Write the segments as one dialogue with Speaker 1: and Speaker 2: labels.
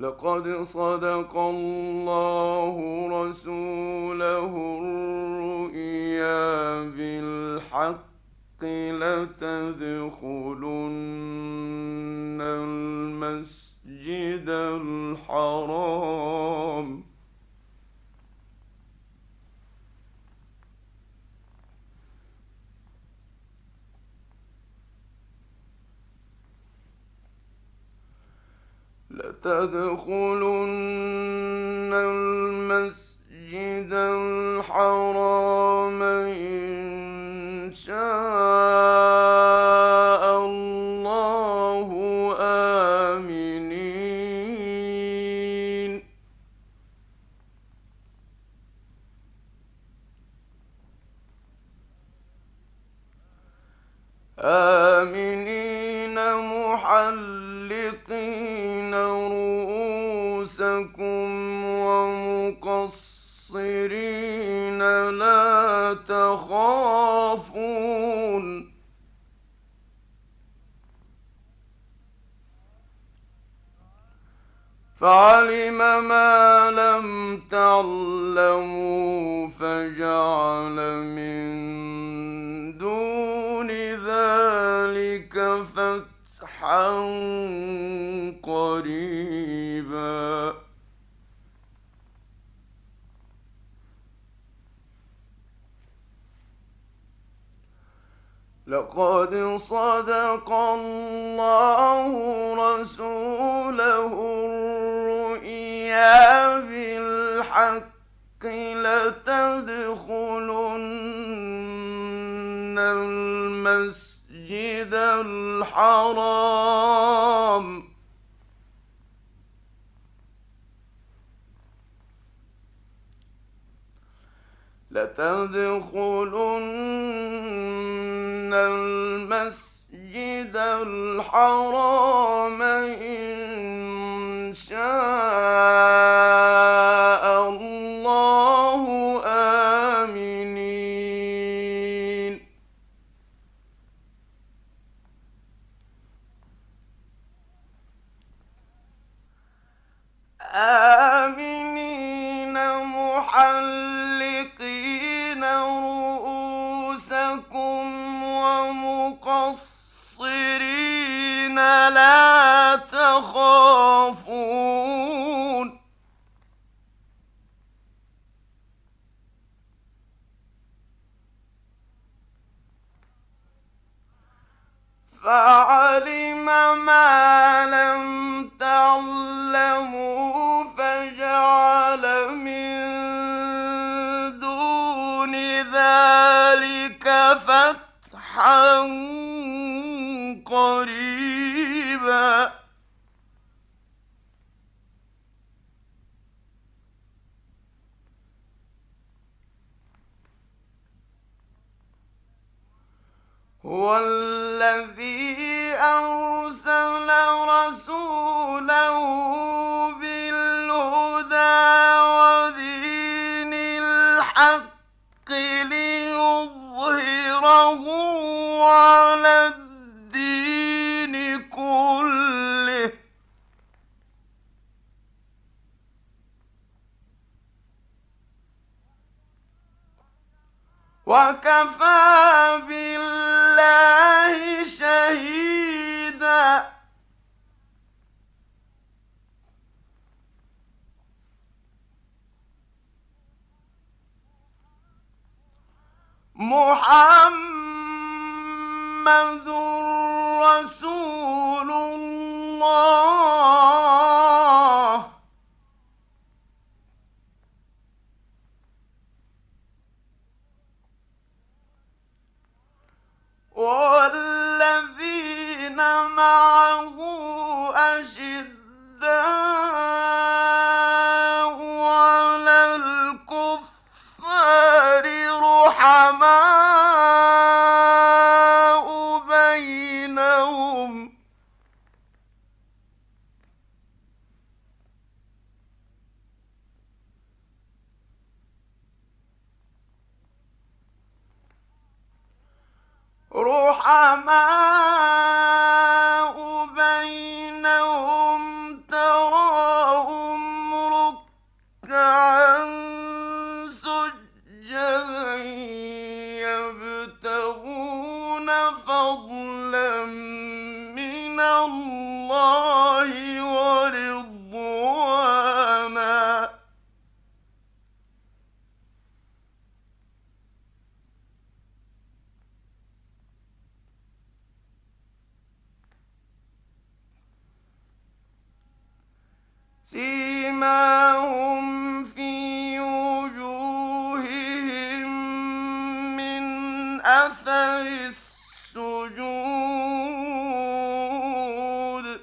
Speaker 1: لقد صدق الله رسوله الرؤيا بالحق لتدخلن المسجد الحرام تدخلن المسجد تخافون فعلم ما لم تعلموا فجعل من دون ذلك فتحا قريبا لقد صدق الله رسوله الرؤيا بالحق لتدخلن المسجد الحرام لتدخلن الحرام إن تخافون فعلم ما لم تعلموا فجعل من دون ذلك فتحا قريبا هو الذي أرسل رسوله بالهدى ودين الحق ليظهره على بالله شهيدا محمد رسول الله 妈妈。سيماهم في وجوههم من أثر السجود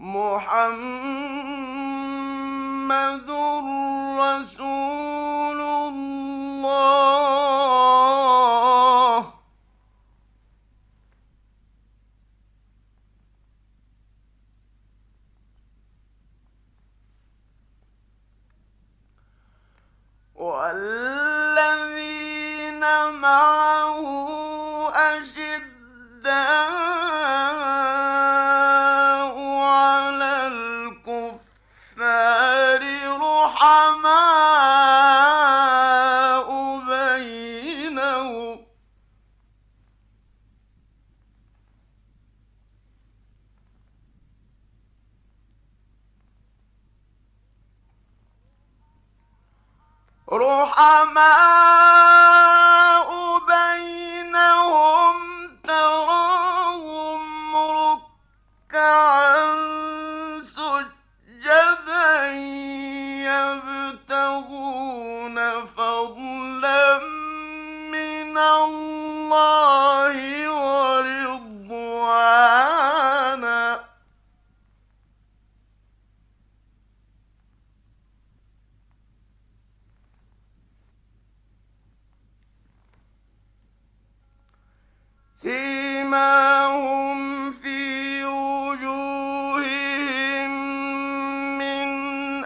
Speaker 1: محمد رحمان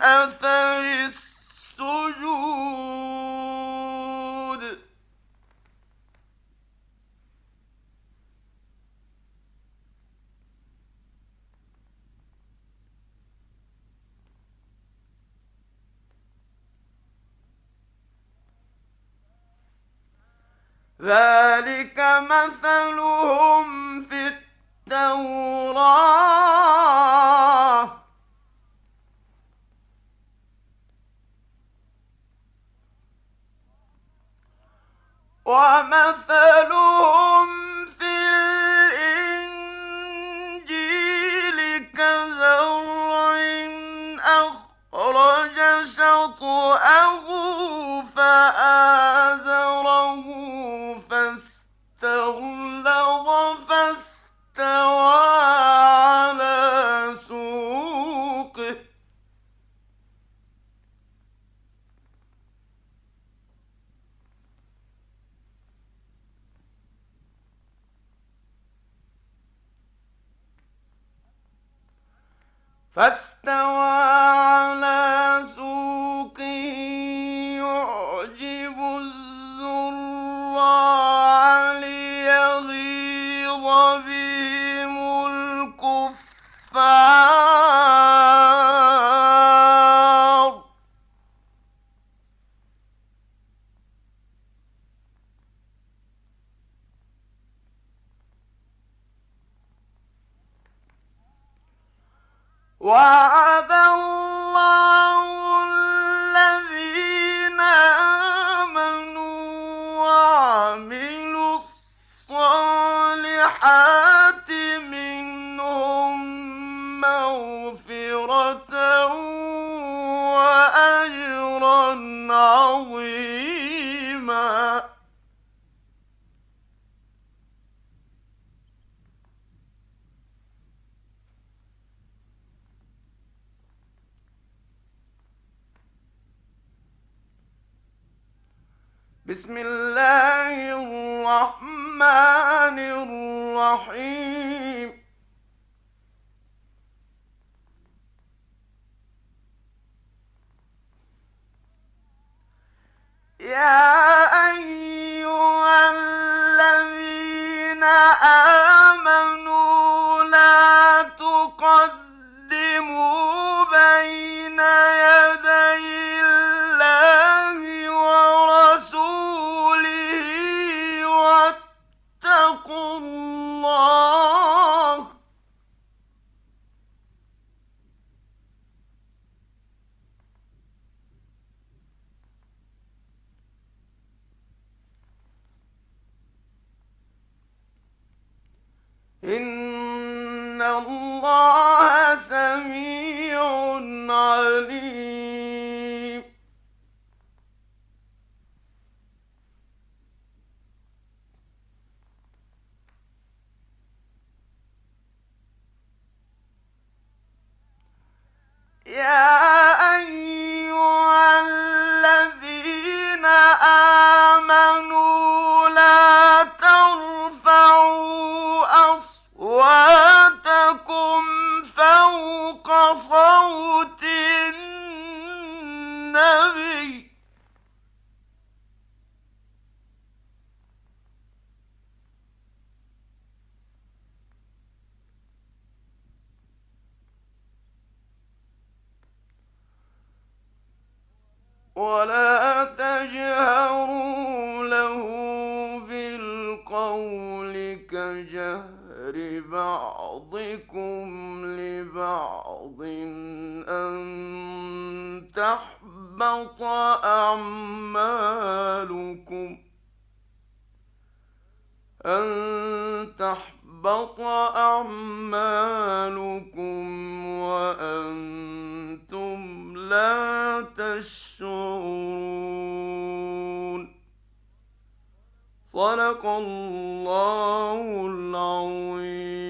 Speaker 1: أثر السجود ذلك مثلهم في التوراه ومثلهم في الإنجيل أخرج شطأه فاستوى وعد الله الذين آمنوا وعملوا الصالحات منهم مغفرة بسم الله الرحمن الرحيم يا أيها الذين آمنوا إن الله سميع عليم يا أيها الذين آمنوا ولا تجهروا له بالقول كجهر بعضكم لبعض أن تحبط أعمالكم أن تحبط أعمالكم وأن تشعرون صدق الله العظيم